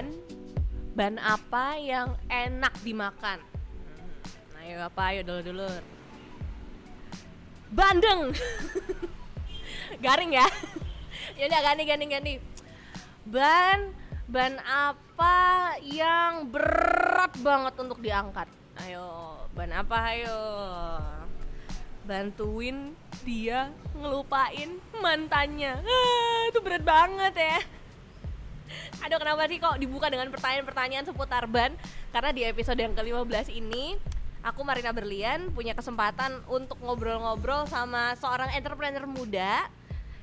ban ban apa yang enak dimakan. Nah ayo apa? Ayo dulu dulu bandeng. Garing ya? Ya udah ganti ganti ganti. Ban ban apa yang berat banget untuk diangkat. Ayo ban apa? Ayo. Bantuin dia ngelupain mantannya. Ah, itu berat banget ya Aduh kenapa sih kok dibuka dengan pertanyaan-pertanyaan seputar ban? Karena di episode yang ke-15 ini Aku Marina Berlian punya kesempatan untuk ngobrol-ngobrol sama seorang entrepreneur muda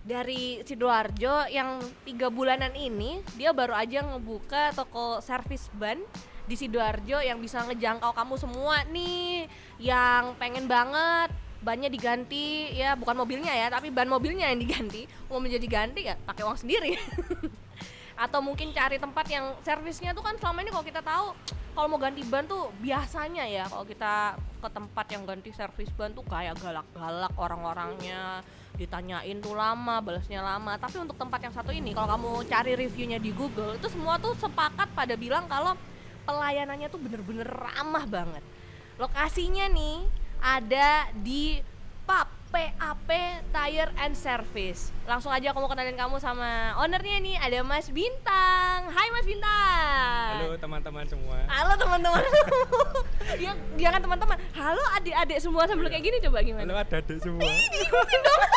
dari Sidoarjo yang tiga bulanan ini dia baru aja ngebuka toko servis ban di Sidoarjo yang bisa ngejangkau kamu semua nih yang pengen banget bannya diganti ya bukan mobilnya ya tapi ban mobilnya yang diganti. Mau menjadi ganti ya pakai uang sendiri atau mungkin cari tempat yang servisnya tuh kan selama ini kalau kita tahu kalau mau ganti ban tuh biasanya ya kalau kita ke tempat yang ganti servis ban tuh kayak galak-galak orang-orangnya ditanyain tuh lama balasnya lama. Tapi untuk tempat yang satu ini kalau kamu cari reviewnya di Google itu semua tuh sepakat pada bilang kalau pelayanannya tuh bener-bener ramah banget. Lokasinya nih ada di PAP Tire and Service. Langsung aja aku mau kenalin kamu sama ownernya nih, ada Mas Bintang. Hai Mas Bintang. Halo teman-teman semua. Halo teman-teman. ya, jangan teman-teman. Halo adik-adik semua sambil kayak gini coba gimana? Halo adik-adik semua. Diikutin dong.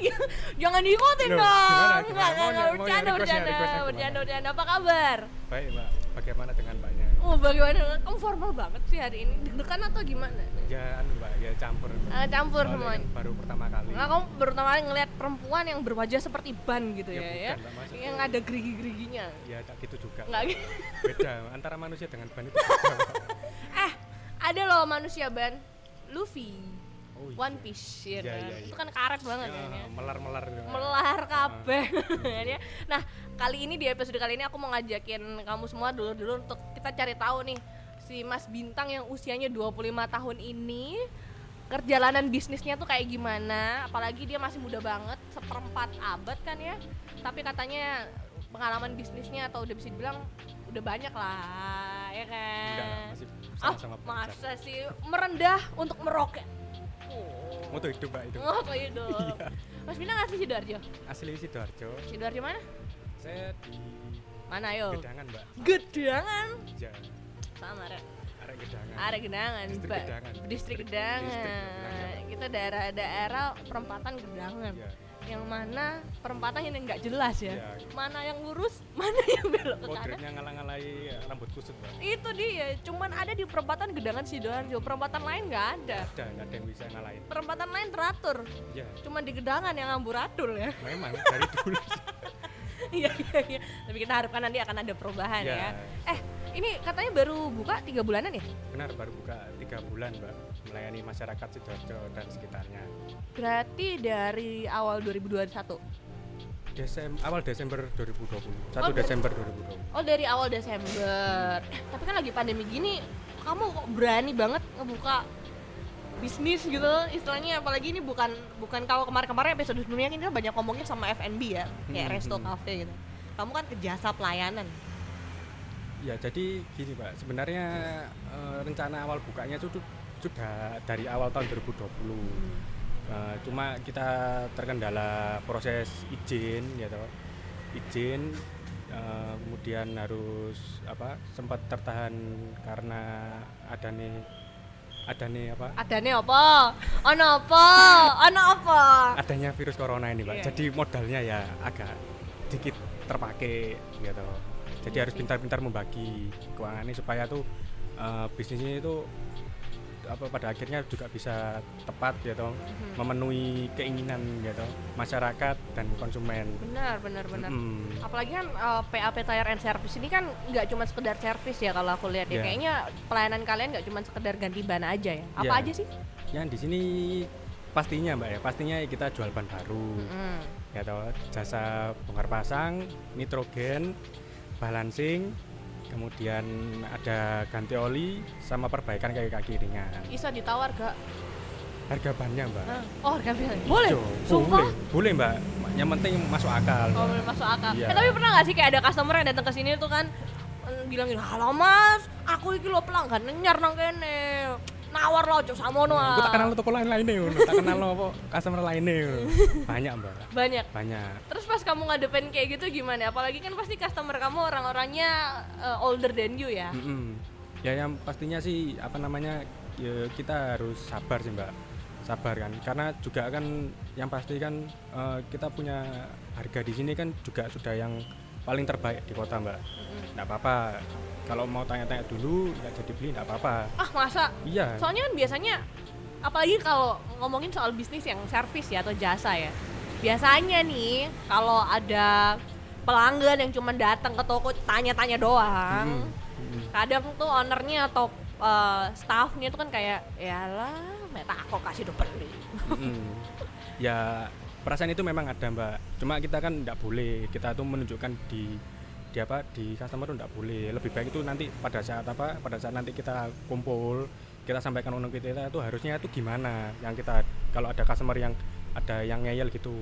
Ya, jangan diikutin Loh, dong. Enggak, enggak, bercanda, bercanda, bercanda, bercanda. Apa kabar? Baik mbak, bagaimana dengan mbaknya? Oh, bagaimana? Kamu formal banget sih hari ini. Deg-degan atau gimana? Ya anu mbak, ya campur. Ah, campur kan Baru pertama kali. Nah, kamu baru pertama kali ngeliat perempuan yang berwajah seperti ban gitu Ya, ya, bukan, ya, Mbak, yang ada gerigi-geriginya. Ya tak gitu juga. Nggak gitu. Beda antara manusia dengan ban itu. Eh, ada loh manusia ban, Luffy, Oh, iya. One Piece, ya Iya, kan? iya, iya. Itu kan karet banget Ya, kan ya. melar-melar gitu. Melar kabeh. ya. Nah, kali ini di episode kali ini aku mau ngajakin kamu semua dulu-dulu untuk kita cari tahu nih si Mas Bintang yang usianya 25 tahun ini perjalanan bisnisnya tuh kayak gimana apalagi dia masih muda banget seperempat abad kan ya tapi katanya pengalaman bisnisnya atau udah bisa dibilang udah banyak lah ya kan Enggak masih ah sama-sama belajar. masa sih merendah untuk meroket Moto hidup mbak itu. oh kayak hidup Iya. Mas Bintang asli Sidoarjo Asli Sidoarjo. Sidoarjo mana Saya di mana yo Gedangan mbak. Gedangan Ya, sama Rek. arek Gedangan. Ada Gedangan, Distrik Mbak. Gedangan. Distrik Gedangan. distrik Gedangan. Kita daerah-daerah perempatan Gedangan. Ya. Yang mana perempatan yang nggak jelas ya. Iya. Mana yang lurus, mana yang belok ke kanan. Kodratnya ngalang-ngalai rambut kusut mbak. Itu dia, cuman ada di perempatan Gedangan Sidoarjo. Perempatan lain nggak ada. Ada, nggak ada yang bisa ngalahin. Perempatan lain teratur. Ya, Cuman di Gedangan yang amburadul ya. memang dari dulu. Iya iya iya. Tapi kita harapkan nanti akan ada perubahan Ya. ya. Eh, ini katanya baru buka tiga bulanan ya? Benar baru buka tiga bulan mbak melayani masyarakat sidoarjo dan sekitarnya. Berarti dari awal 2021. Desem awal Desember 2020, 1 Oh, Desember 2020. Oh dari awal Desember. Eh, tapi kan lagi pandemi gini, kamu kok berani banget ngebuka bisnis gitu istilahnya apalagi ini bukan bukan kalau kemarin-kemarin episode sebelumnya kan kita banyak ngomongin sama F&B ya kayak Hmm, resto hmm. cafe gitu kamu kan ke jasa pelayanan Ya jadi gini mbak, sebenarnya eh, rencana awal bukanya itu tuh sudah dari awal tahun 2020. Eh, cuma kita terkendala proses izin ya toh. izin eh, kemudian harus apa sempat tertahan karena ada nih ada nih apa? Ada nih apa? Ono apa? Ono apa? Adanya virus corona ini pak. Iya. jadi modalnya ya agak dikit terpakai gitu jadi harus pintar-pintar membagi keuangannya supaya tuh eh, bisnisnya itu apa pada akhirnya juga bisa tepat gitu Mhm. memenuhi keinginan gitu masyarakat dan konsumen benar benar benar Mm. apalagi kan eh, PAP Tire and Service ini kan nggak cuma sekedar servis ya kalau aku lihat ya Ya. kayaknya pelayanan kalian nggak cuma sekedar ganti ban aja ya apa Ya. aja sih ya di sini pastinya mbak ya pastinya kita jual ban baru Mm. ya toh jasa bongkar pasang nitrogen balancing kemudian ada ganti oli sama perbaikan kaki-kaki ringan. Bisa ditawar gak harga bannya mbak. Oh harga bisa boleh? Sumpah? boleh. Boleh mbak. Yang penting masuk akal. Oh, Mbak. masuk akal. Iya. Eh, tapi pernah nggak sih kayak ada customer yang datang ke sini tuh kan mm, bilang gini, "Halo Mas, aku iki lo pelanggan nyar nang kene. Nawar lo aja samono." aku tak ah." kenal toko lain lainnya ngono tak kenal lo apa customer lainnya ngono. banyak mbak Banyak. banyak Terus pas kamu ngadepin kayak gitu gimana? Apalagi kan pasti customer kamu orang-orangnya uh, older than you ya. Mm-mm. ya yang pastinya sih apa namanya ya kita harus sabar sih mbak sabar kan karena juga kan yang pasti kan eh, kita punya harga di sini kan juga sudah yang paling terbaik di kota mbak. Nggak apa-apa kalau mau tanya-tanya dulu nggak jadi beli nggak apa-apa Ah, masa? iya Soalnya kan biasanya apalagi kalau ngomongin soal bisnis yang servis ya atau jasa ya. Biasanya nih kalau ada pelanggan yang cuma datang ke toko tanya-tanya doang. Mm-mm. Mm-mm. kadang tuh ownernya atau uh, staffnya tuh kan kayak ya lah meta aku kasih udah beli Mm-mm. ya perasaan itu memang ada mbak cuma kita kan nggak boleh kita tuh menunjukkan di di apa di customer tuh nggak boleh. Lebih baik itu nanti pada saat apa pada saat nanti kita kumpul kita sampaikan undang kita itu harusnya itu gimana yang kita kalau ada customer yang ada yang ngeyel gitu.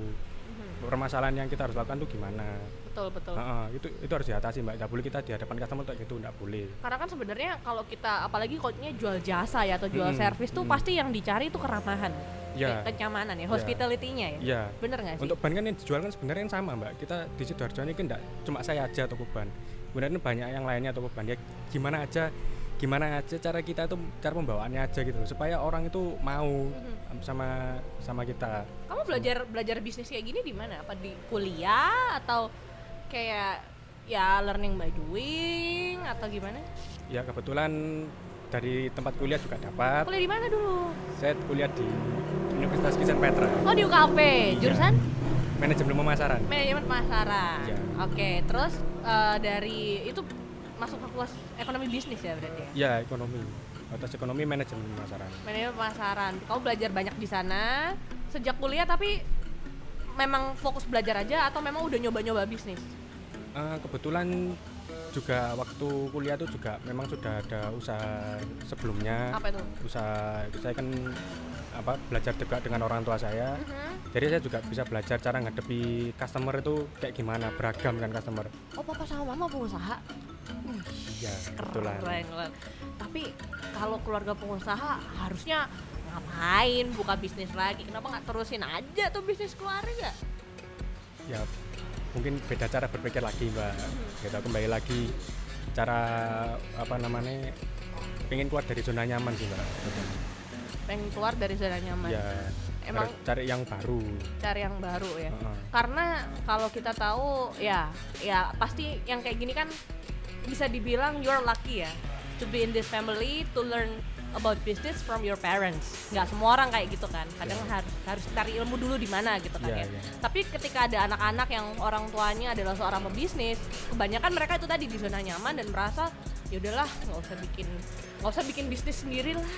Permasalahan yang kita harus lakukan tuh gimana? Betul betul. Heeh, itu itu harus diatasi mbak. Nggak boleh kita di hadapan customer kayak gitu nggak boleh. Karena kan sebenarnya kalau kita apalagi kalau jual jasa ya atau jual Mm-mm, servis tuh mm-mm. pasti yang dicari itu keramahan ya Ke- kenyamanan ya Ya. hospitality-nya ya ya bener nggak sih Untuk ban kan yang dijual kan sebenarnya yang sama mbak. Kita di sidoarjo ini kan cuma saya aja toko ban. Sebenarnya banyak yang lainnya toko ban. Ya gimana aja, gimana aja cara kita itu cara pembawaannya aja gitu loh, supaya orang itu mau Mhm. sama sama kita. kamu belajar belajar bisnis kayak gini di mana apa di kuliah atau kayak ya learning by doing atau gimana Ya kebetulan dari tempat kuliah juga dapat. kuliah di mana dulu Saya kuliah di Universitas Kisan Petra, oh di UKP Iya. jurusan manajemen pemasaran. manajemen pemasaran. Iya. Oke, terus eh, dari itu masuk fakultas ekonomi bisnis ya berarti ya? Ya ekonomi, atas ekonomi manajemen pemasaran. Manajemen pemasaran. Kamu belajar banyak di sana sejak kuliah tapi memang fokus belajar aja atau memang udah nyoba-nyoba bisnis? Eh, kebetulan juga waktu kuliah tuh juga memang sudah ada usaha sebelumnya Apa itu? usaha saya kan apa belajar juga dengan orang tua saya Mhm. jadi saya juga bisa belajar cara ngadepi customer itu kayak gimana beragam kan customer Oh, papa sama mama pengusaha. ya kebetulan Keren, keren. Tapi kalau keluarga pengusaha harusnya ngapain buka bisnis lagi? Kenapa nggak terusin aja tuh bisnis keluarga? ya mungkin beda cara berpikir lagi mbak kita kembali lagi cara apa namanya pengen keluar dari zona nyaman sih mbak Pengen keluar dari zona nyaman. ya Emang cari yang baru cari yang baru ya. Heeh. karena kalau kita tahu ya ya pasti yang kayak gini kan bisa dibilang you're lucky ya to be in this family to learn about business from your parents nggak semua orang kayak gitu kan kadang harus harus cari ilmu dulu di mana gitu kan ya Iya, iya. tapi ketika ada anak-anak yang orang tuanya adalah seorang pebisnis kebanyakan mereka itu tadi di zona nyaman dan merasa ya udahlah nggak usah bikin nggak usah bikin bisnis sendiri lah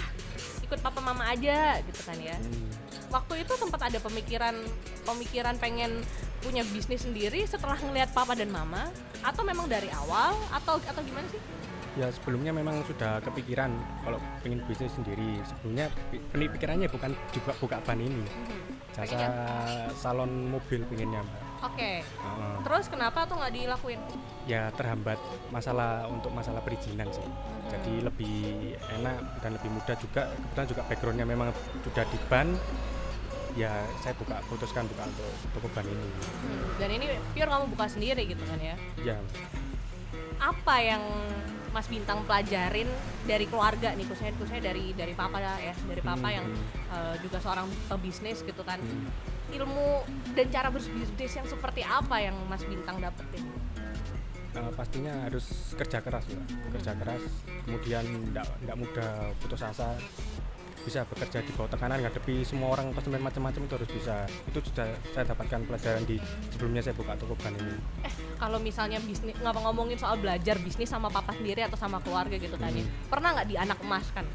ikut papa mama aja gitu kan ya Hmm. waktu itu sempat ada pemikiran pemikiran pengen punya bisnis sendiri setelah ngelihat papa dan mama atau memang dari awal atau atau gimana sih? Ya sebelumnya memang sudah kepikiran kalau pengen bisnis sendiri. Sebelumnya pi- pi- pikirannya bukan juga buka ban ini, jasa salon mobil pinginnya mbak. Oke. Heeh. Terus kenapa tuh nggak dilakuin? Ya terhambat masalah untuk masalah perizinan sih. Jadi lebih enak dan lebih mudah juga. Kebetulan juga backgroundnya memang sudah di ban. Ya saya buka putuskan buka untuk toko ban ini. Hmm, Dan ini pure kamu buka sendiri gitu kan ya? Ya Apa yang Mas Bintang pelajarin dari keluarga nih, khususnya khususnya dari dari papa ya, dari papa Hmm, yang eh, juga seorang pebisnis gitu kan. hmm. Ilmu dan cara berbisnis yang seperti apa yang Mas Bintang dapetin? Eh, pastinya harus kerja keras ya kerja keras kemudian tidak mudah putus asa bisa bekerja di bawah tekanan ngadepi semua orang customer macam-macam itu harus bisa. Itu sudah saya dapatkan pelajaran di sebelumnya saya buka toko ban ini. Kalau misalnya bisnis ngapa ngomongin soal belajar bisnis sama papa sendiri atau sama keluarga gitu kan Hmm. pernah nggak di anak emaskan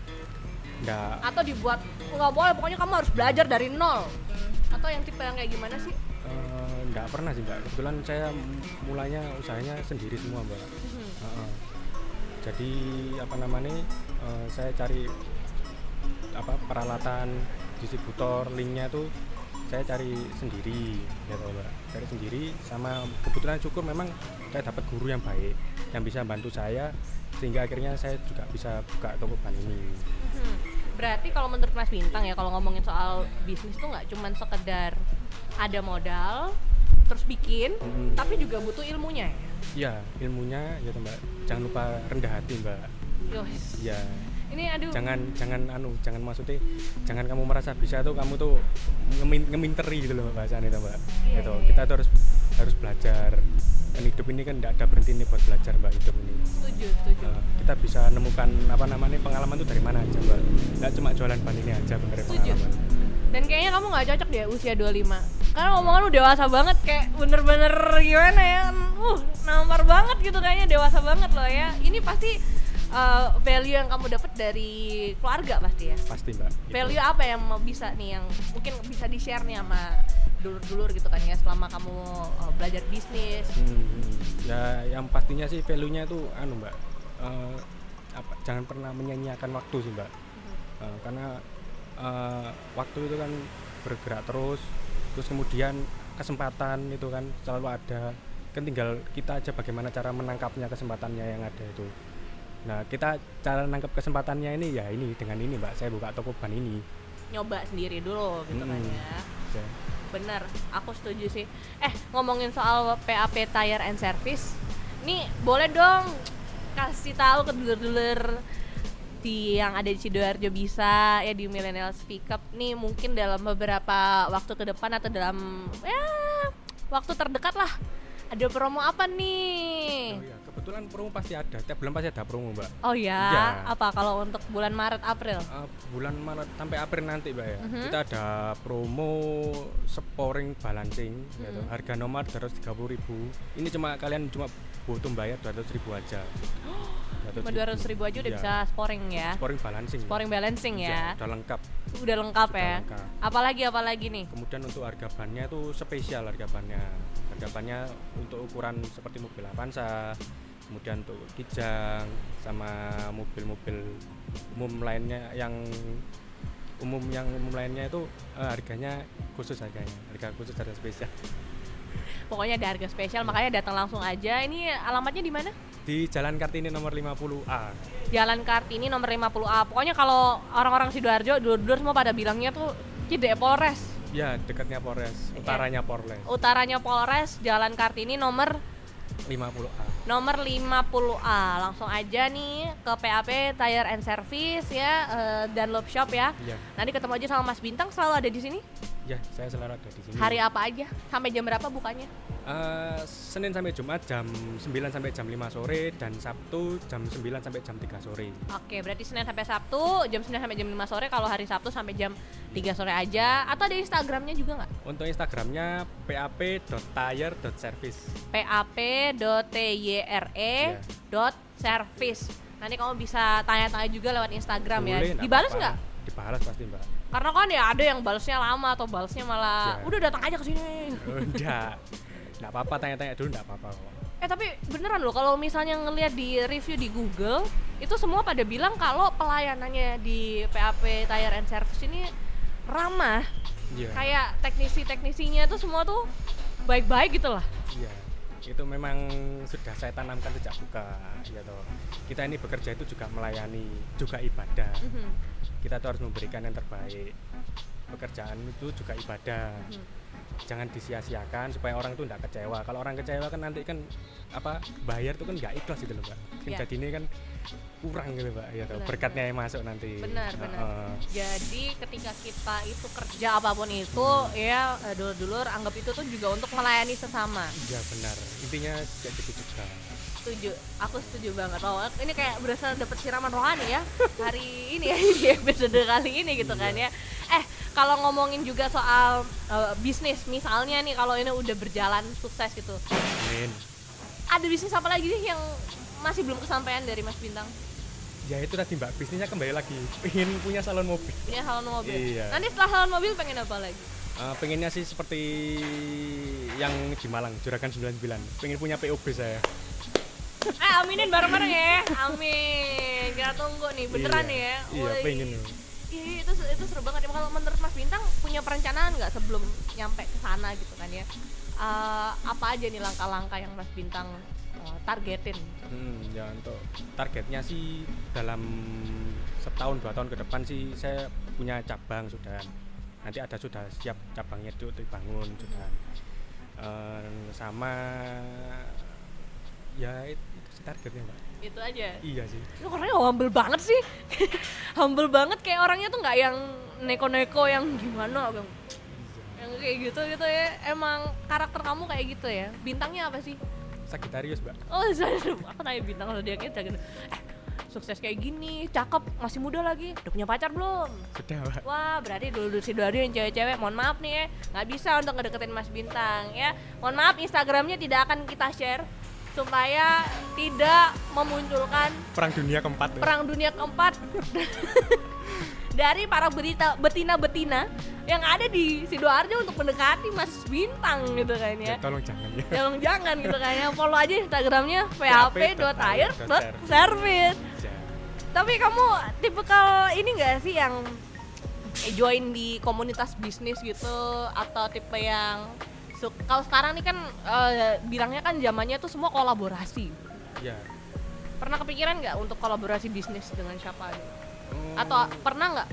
nggak. Atau dibuat nggak boleh pokoknya kamu harus belajar dari nol. Atau yang tipe yang kayak gimana sih? Eh, nggak pernah sih mbak. Kebetulan saya mulanya usahanya sendiri semua mbak. Mhm. Heeh. jadi apa namanya eh, saya cari apa peralatan distributor linknya tuh saya cari sendiri gitu mbak cari sendiri sama kebetulan syukur memang saya dapat guru yang baik yang bisa bantu saya sehingga akhirnya saya juga bisa buka toko ban ini Hmm. Berarti kalau menurut Mas Bintang ya kalau ngomongin soal bisnis tuh nggak cuman sekedar ada modal terus bikin, Hmm. tapi juga butuh ilmunya ya. ya ilmunya ya mbak jangan lupa rendah hati mbak Yos. ya Ini aduh. jangan jangan anu jangan maksudnya jangan kamu merasa bisa tuh kamu tuh ngemin, ngeminteri gitu loh bahasanya itu mbak Iya, gitu iya, kita iya. tuh harus harus belajar dan hidup ini kan tidak ada berhenti nih buat belajar mbak hidup ini Setuju, setuju. Eh, kita bisa nemukan apa namanya pengalaman tuh dari mana aja mbak nggak cuma jualan ban ini aja bener Setuju. pengalaman Dan kayaknya kamu nggak cocok deh usia 25 Karena omongan lu dewasa banget kayak bener-bener gimana ya Uh, nampar banget gitu kayaknya dewasa banget loh ya Ini pasti uh, value yang kamu dapat dari keluarga pasti ya? Pasti mbak. Gitu. Value apa yang mau bisa nih yang mungkin bisa di-share nih sama dulur-dulur gitu kan ya selama kamu uh, belajar bisnis? Hmm, ya yang pastinya sih value nya itu anu mbak eh, apa jangan pernah menyanyiakan waktu sih mbak. Eh, karena eh, waktu itu kan bergerak terus terus kemudian kesempatan itu kan selalu ada. Kan tinggal kita aja bagaimana cara menangkapnya kesempatannya yang ada itu nah kita cara nangkap kesempatannya ini ya ini dengan ini mbak saya buka toko ban ini nyoba sendiri dulu gitu kan Hmm. ya Saya- Bener, aku setuju sih. Eh, ngomongin soal PAP Tire and Service, nih boleh dong kasih tahu ke dulur-dulur di yang ada di Sidoarjo bisa ya di Millennial Speak Up nih mungkin dalam beberapa waktu ke depan atau dalam ya waktu terdekat lah ada promo apa nih? oh ya kebetulan promo pasti ada tiap bulan pasti ada promo mbak Oh ya, Iya. apa kalau untuk bulan Maret April? Uh, bulan Maret sampai April nanti mbak ya Mhm. kita ada promo sporing balancing gitu. Mhm. harga nomor 230.000 ini cuma kalian cuma butuh bayar 200.000 aja Cuma 200 ribu aja udah Iya. bisa sporing ya. sporing balancing Sporing balancing Iya, ya. udah lengkap Udah lengkap Sudah ya. lengkap. Apalagi apalagi nih? kemudian untuk harga bannya itu spesial harga bannya harga bannya untuk ukuran seperti mobil Avanza kemudian untuk Kijang sama mobil-mobil umum lainnya yang umum yang umum lainnya itu eh, harganya khusus harganya harga khusus harga spesial Pokoknya ada harga spesial, makanya datang langsung aja. Ini alamatnya di mana? di Jalan Kartini nomor 50A Jalan Kartini nomor 50A. Pokoknya kalau orang-orang Sidoarjo, dulur-dulur semua pada bilangnya tuh Cide Polres. ya dekatnya Polres Iya. utaranya Polres Utaranya Polres, Jalan Kartini nomor 50A nomor 50A. Langsung aja nih ke PAP Tire and Service ya eh, dan Love Shop ya. ya Nanti ketemu aja sama Mas Bintang selalu ada di sini. Ya saya selalu ada di sini Hari apa aja? Sampai jam berapa bukanya? Eh, Senin sampai Jumat jam 9 sampai jam 5 sore dan Sabtu jam 9 sampai jam 3 sore. Oke, berarti Senin sampai Sabtu jam 9 sampai jam 5 sore. Kalau hari Sabtu sampai jam 3 sore aja. Atau ada Instagramnya juga nggak? Untuk Instagramnya pap.tire.service. pap.tyre.service. Nanti kamu bisa tanya-tanya juga lewat Instagram ya. Boleh, nggak Dibalas nggak? Dibalas pasti mbak. Karena kan ya ada yang balasnya lama atau balasnya malah Ya. udah datang aja ke sini. Enggak, enggak apa-apa tanya-tanya dulu enggak apa-apa kok. Eh tapi beneran loh kalau misalnya ngelihat di review di Google itu semua pada bilang kalau pelayanannya di PAP Tire and Service ini ramah. Iya. Kayak teknisi-teknisinya tuh semua tuh baik-baik gitu lah. Iya. Itu memang sudah saya tanamkan sejak buka, ya toh. Kita ini bekerja itu juga melayani, juga ibadah. Mhm. Kita tuh harus memberikan yang terbaik. Pekerjaan itu juga ibadah. Mhm. jangan disia-siakan supaya orang tuh nggak kecewa kalau orang kecewa kan nanti kan apa bayar tuh kan nggak ikhlas gitu loh mbak kan Iya. jadi ini kan kurang gitu mbak ya Benar, berkatnya yang masuk nanti Benar, benar. Heeh. Jadi ketika kita itu kerja apa pun itu ya eh, dulur-dulur anggap itu tuh juga untuk melayani sesama. iya benar intinya gitu juga Setuju, aku setuju banget. Oh, ini kayak berasa dapet siraman rohani ya hari ini ya di episode kali ini gitu kan ya. Eh, kalau ngomongin juga soal eh, bisnis, misalnya nih kalau ini udah berjalan sukses gitu, amin ada bisnis apa lagi nih yang masih belum kesampaian dari Mas Bintang? Ya itu tadi mbak bisnisnya kembali lagi pengen punya salon mobil Punya salon mobil. Iya. Nanti setelah salon mobil pengen apa lagi? Eh, pengennya sih seperti yang di Malang Juragan 99 pengen punya POB saya Eh aminin bareng-bareng ya. Amin. Kita tunggu nih beneran Iya. ya. iya pengen loh. Iya, iya, itu itu seru banget. Kalau menurut Mas Bintang punya perencanaan nggak sebelum nyampe ke sana gitu kan ya? Eh, apa aja nih langkah-langkah yang Mas Bintang eh, targetin? Hmm, ya untuk targetnya sih dalam setahun dua tahun ke depan sih saya punya cabang sudah nanti ada sudah siap cabangnya itu dibangun sudah Eh, sama ya itu, itu sih targetnya mbak Itu aja. iya sih Lu orangnya humble banget sih. humble banget kayak orangnya tuh nggak yang neko-neko yang gimana yang, yang kayak gitu gitu ya. Emang karakter kamu kayak gitu ya. Bintangnya apa sih? Sagitarius mbak Oh, saya aku tanya bintang kayak gitu. Eh, sukses kayak gini, cakep, masih muda lagi. Udah punya pacar belum? sudah mbak Wah, berarti dulu si Dori yang cewek-cewek, mohon maaf nih ya, nggak bisa untuk ngedeketin Mas Bintang ya. Mohon maaf, Instagramnya tidak akan kita share supaya tidak memunculkan perang dunia keempat ya. perang dunia keempat dari para berita betina-betina yang ada di sidoarjo untuk mendekati Mas Bintang gitu kan ya ya. tolong jangan ya Jangan jangan gitu kan ya. Follow aja Instagramnya php.air.service. Ya. Tapi kamu tipikal ini gak sih yang eh, join di komunitas bisnis gitu atau tipe yang kalau sekarang nih kan eh, bilangnya kan zamannya tuh semua kolaborasi. ya Pernah kepikiran nggak untuk kolaborasi bisnis dengan siapa? gitu? Oh, Atau pernah nggak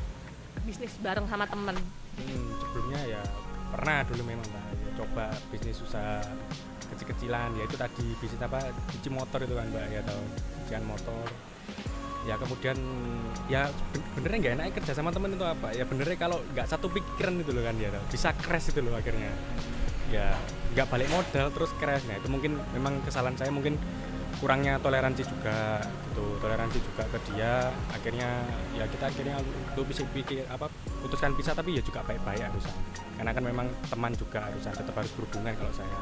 bisnis bareng sama temen? hmm, sebelumnya ya pernah dulu memang mbak ya, coba bisnis usaha kecil-kecilan. Ya itu tadi bisnis apa? Cuci motor itu kan mbak ya atau cucian motor. Ya kemudian ya ben- benernya nggak enak kerja sama temen itu apa? Ya benernya kalau nggak satu pikiran itu loh kan ya bisa crash itu loh akhirnya. Ya nggak balik modal terus crash. Nah itu mungkin memang kesalahan saya. Mungkin kurangnya toleransi juga gitu. Toleransi juga ke dia akhirnya ya kita akhirnya untuk bisa pikir apa putuskan pisah tapi ya juga baik-baik harusnya karena kan memang teman juga harusnya tetap harus berhubungan kalau saya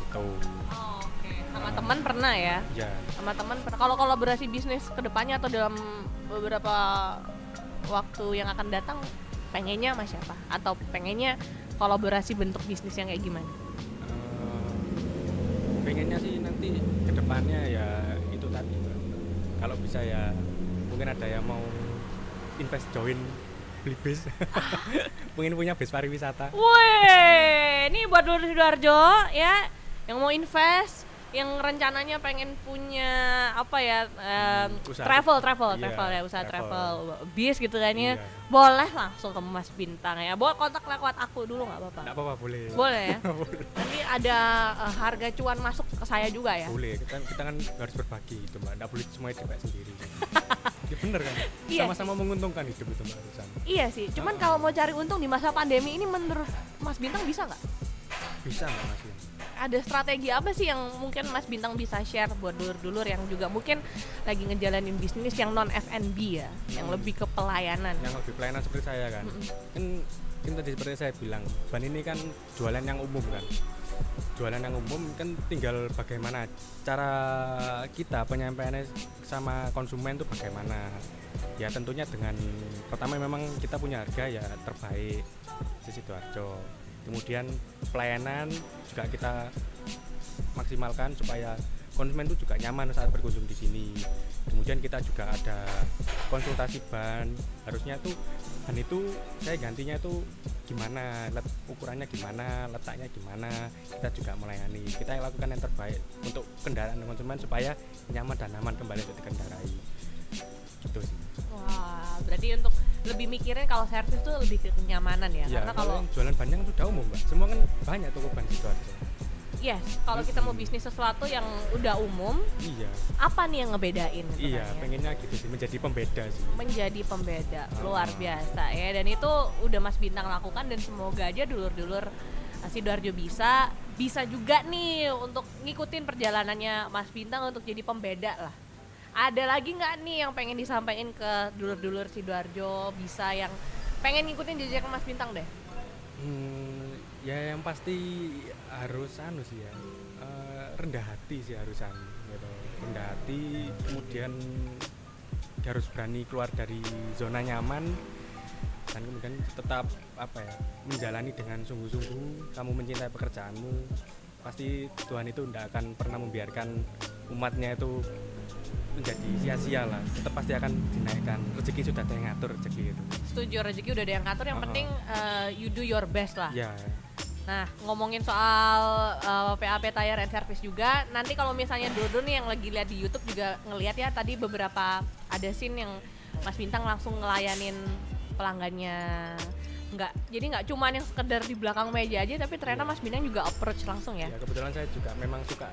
gitu. Oh, Oke, sama teman pernah ya? ya sama teman pernah. Kalau kolaborasi bisnis ke depannya atau dalam beberapa waktu yang akan datang pengennya sama siapa? Atau pengennya kolaborasi bentuk bisnis yang kayak gimana? Eh, pengennya sih ke depannya ya itu tadi kalau bisa ya mungkin ada yang mau invest join beli bis mungkin punya bis pariwisata. Wih, ini buat Lur Sidoarjo ya yang mau invest yang rencananya pengen punya apa ya usaha. travel travel Iya, travel ya usaha travel, travel. bis gitu kan ya. Iya. boleh langsung ke Mas Bintang ya boleh kontak lewat aku dulu nggak apa-apa. Nggak apa-apa boleh. Boleh ya? Nanti ada eh, harga cuan masuk ke saya juga ya? Boleh kita, kita kan harus berbagi itu mbak. Nggak boleh semuanya dipakai sendiri. Ya bener kan? Iya. Sama-sama menguntungkan hidup itu mbak Rusan Iya sih, cuman kalau mau cari untung di masa pandemi ini menurut Mas Bintang bisa nggak? bisa nggak mas ya? Ada strategi apa sih yang mungkin Mas Bintang bisa share buat dulur-dulur yang juga mungkin lagi ngejalanin bisnis yang non F&B ya, yang Hmm. lebih ke pelayanan. yang lebih pelayanan seperti saya kan Mm-mm. kan kan tadi seperti saya bilang ban ini kan jualan yang umum kan jualan yang umum kan tinggal bagaimana cara kita penyampaiannya sama konsumen itu bagaimana ya tentunya dengan pertama memang kita punya harga ya terbaik di sidoarjo kemudian pelayanan juga kita maksimalkan supaya konsumen itu juga nyaman saat berkunjung di sini. Kemudian kita juga ada konsultasi ban. Harusnya tuh ban itu saya gantinya tuh gimana let, ukurannya gimana letaknya gimana kita juga melayani. Kita yang lakukan yang terbaik untuk kendaraan konsumen supaya nyaman dan aman kembali untuk dikendarai. Gitu sih. Wah, berarti untuk lebih mikirin kalau servis tuh lebih ke kenyamanan ya, ya karena kalau jualan ban yang sudah umum mbak semua kan banyak toko ban sidoarjo yes, kalau kita mau bisnis sesuatu yang udah umum, iya apa nih yang ngebedain? gitu iya kan ya? pengennya gitu sih menjadi pembeda sih menjadi pembeda Oh. luar biasa ya dan itu udah Mas Bintang lakukan dan semoga aja dulur-dulur uh, Sidoarjo bisa bisa juga nih untuk ngikutin perjalanannya Mas Bintang untuk jadi pembeda lah ada lagi nggak nih yang pengen disampaikan ke dulur-dulur Sidoarjo? Bisa yang pengen ngikutin jejak Mas Bintang deh. Hmm, ya yang pasti harus anu sih ya eh, rendah hati sih harusan gitu. Rendah hati kemudian harus berani keluar dari zona nyaman dan kemudian tetap apa ya menjalani dengan sungguh-sungguh kamu mencintai pekerjaanmu. Pasti Tuhan itu tidak akan pernah membiarkan umatnya itu menjadi sia-sia lah tetap pasti akan dinaikkan rezeki sudah ada yang ngatur rezeki itu setuju rezeki udah ada yang ngatur yang Uh-uh. penting uh, you do your best lah ya Nah, ngomongin soal uh, PAP Tire and Service juga, nanti kalau misalnya dulu nih yang lagi lihat di YouTube juga ngelihat ya tadi beberapa ada scene yang Mas Bintang langsung ngelayanin pelanggannya. Nggak, jadi nggak cuman yang sekedar di belakang meja aja, tapi ternyata Iya. Mas Bintang juga approach langsung ya. ya kebetulan saya juga memang suka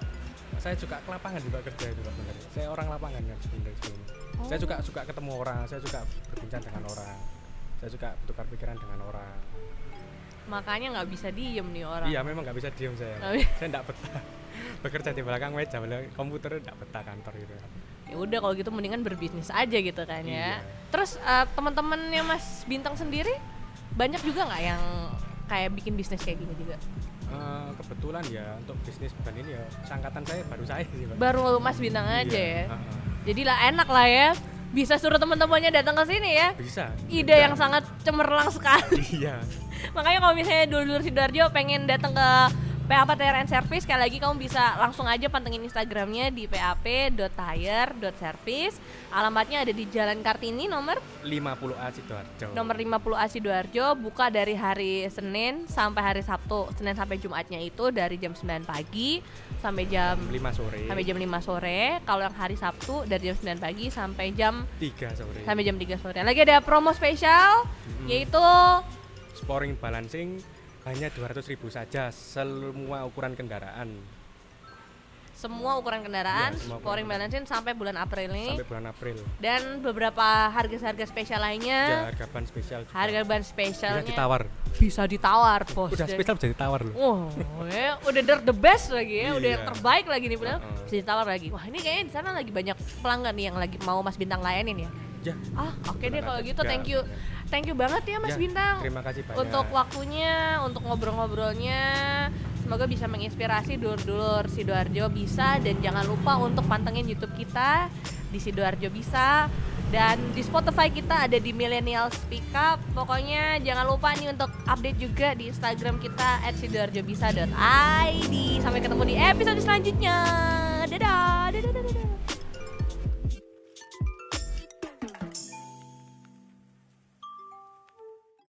saya suka ke lapangan juga kerja itu Pak, saya orang lapangan kan sebenarnya sebelumnya. saya Oh. suka ketemu orang saya suka berbincang dengan orang saya suka bertukar pikiran dengan orang Makanya nggak bisa diem nih orang. iya memang nggak bisa diem saya Nggak bisa. saya nggak betah bekerja di belakang meja belakang komputer nggak betah kantor gitu Ya udah kalau gitu mendingan berbisnis aja gitu kan ya. Iya. Terus uh, teman-temannya Mas Bintang sendiri banyak juga nggak yang kayak bikin bisnis kayak gini juga? Eh, kebetulan ya untuk bisnis ban ini ya sangkatan saya baru saya sih Pak. Baru Mas Bintang aja Iya, ya. Jadi lah enak lah ya. Bisa suruh teman-temannya datang ke sini ya. bisa Ide Bisa. yang sangat cemerlang sekali. iya Makanya kalau misalnya dulur Sidoarjo pengen datang ke PAP Tire and Service sekali lagi kamu bisa langsung aja pantengin Instagramnya di pap.tire.service. Alamatnya ada di Jalan Kartini nomor 50A Sidoarjo nomor 50A Sidoarjo buka dari hari Senin sampai hari Sabtu. Senin sampai Jumatnya itu dari jam 9 pagi sampai jam 5 sore sampai jam 5 sore. Kalau yang hari Sabtu dari jam 9 pagi sampai jam 3 sore sampai jam 3 sore. Lagi ada promo spesial Mm-mm. yaitu Sporing balancing hanya 200.000 saja semua ukuran kendaraan semua ukuran kendaraan, Iya, semua ukuran pouring balancing sampai bulan April ini sampai bulan April. dan beberapa harga-harga spesial Ya, lainnya. harga ban spesial juga. Harga ban bisa spesialnya ditawar. bisa ditawar, bos. Udah spesial bisa ditawar loh. Oh, ya, udah the, the best lagi ya, udah yang Iya. terbaik lagi nih, bener. Uh-uh. Bisa ditawar lagi. Wah, ini kayaknya di sana lagi banyak pelanggan nih yang lagi mau Mas Bintang layanin ya. Ya. Ah, oke deh kebetulan kalau gitu. Thank you. Thank you banget ya Mas Ya, Bintang. Terima kasih banyak. untuk waktunya, untuk ngobrol-ngobrolnya. Semoga bisa menginspirasi dulur-dulur Sidoarjo bisa dan jangan lupa untuk pantengin YouTube kita di Sidoarjo bisa dan di Spotify kita ada di Millennial Speak Up. Pokoknya jangan lupa nih untuk update juga di Instagram kita @sidoarjobisa.id. Sampai ketemu di episode selanjutnya. Dadah. Dadah. dadah, dadah.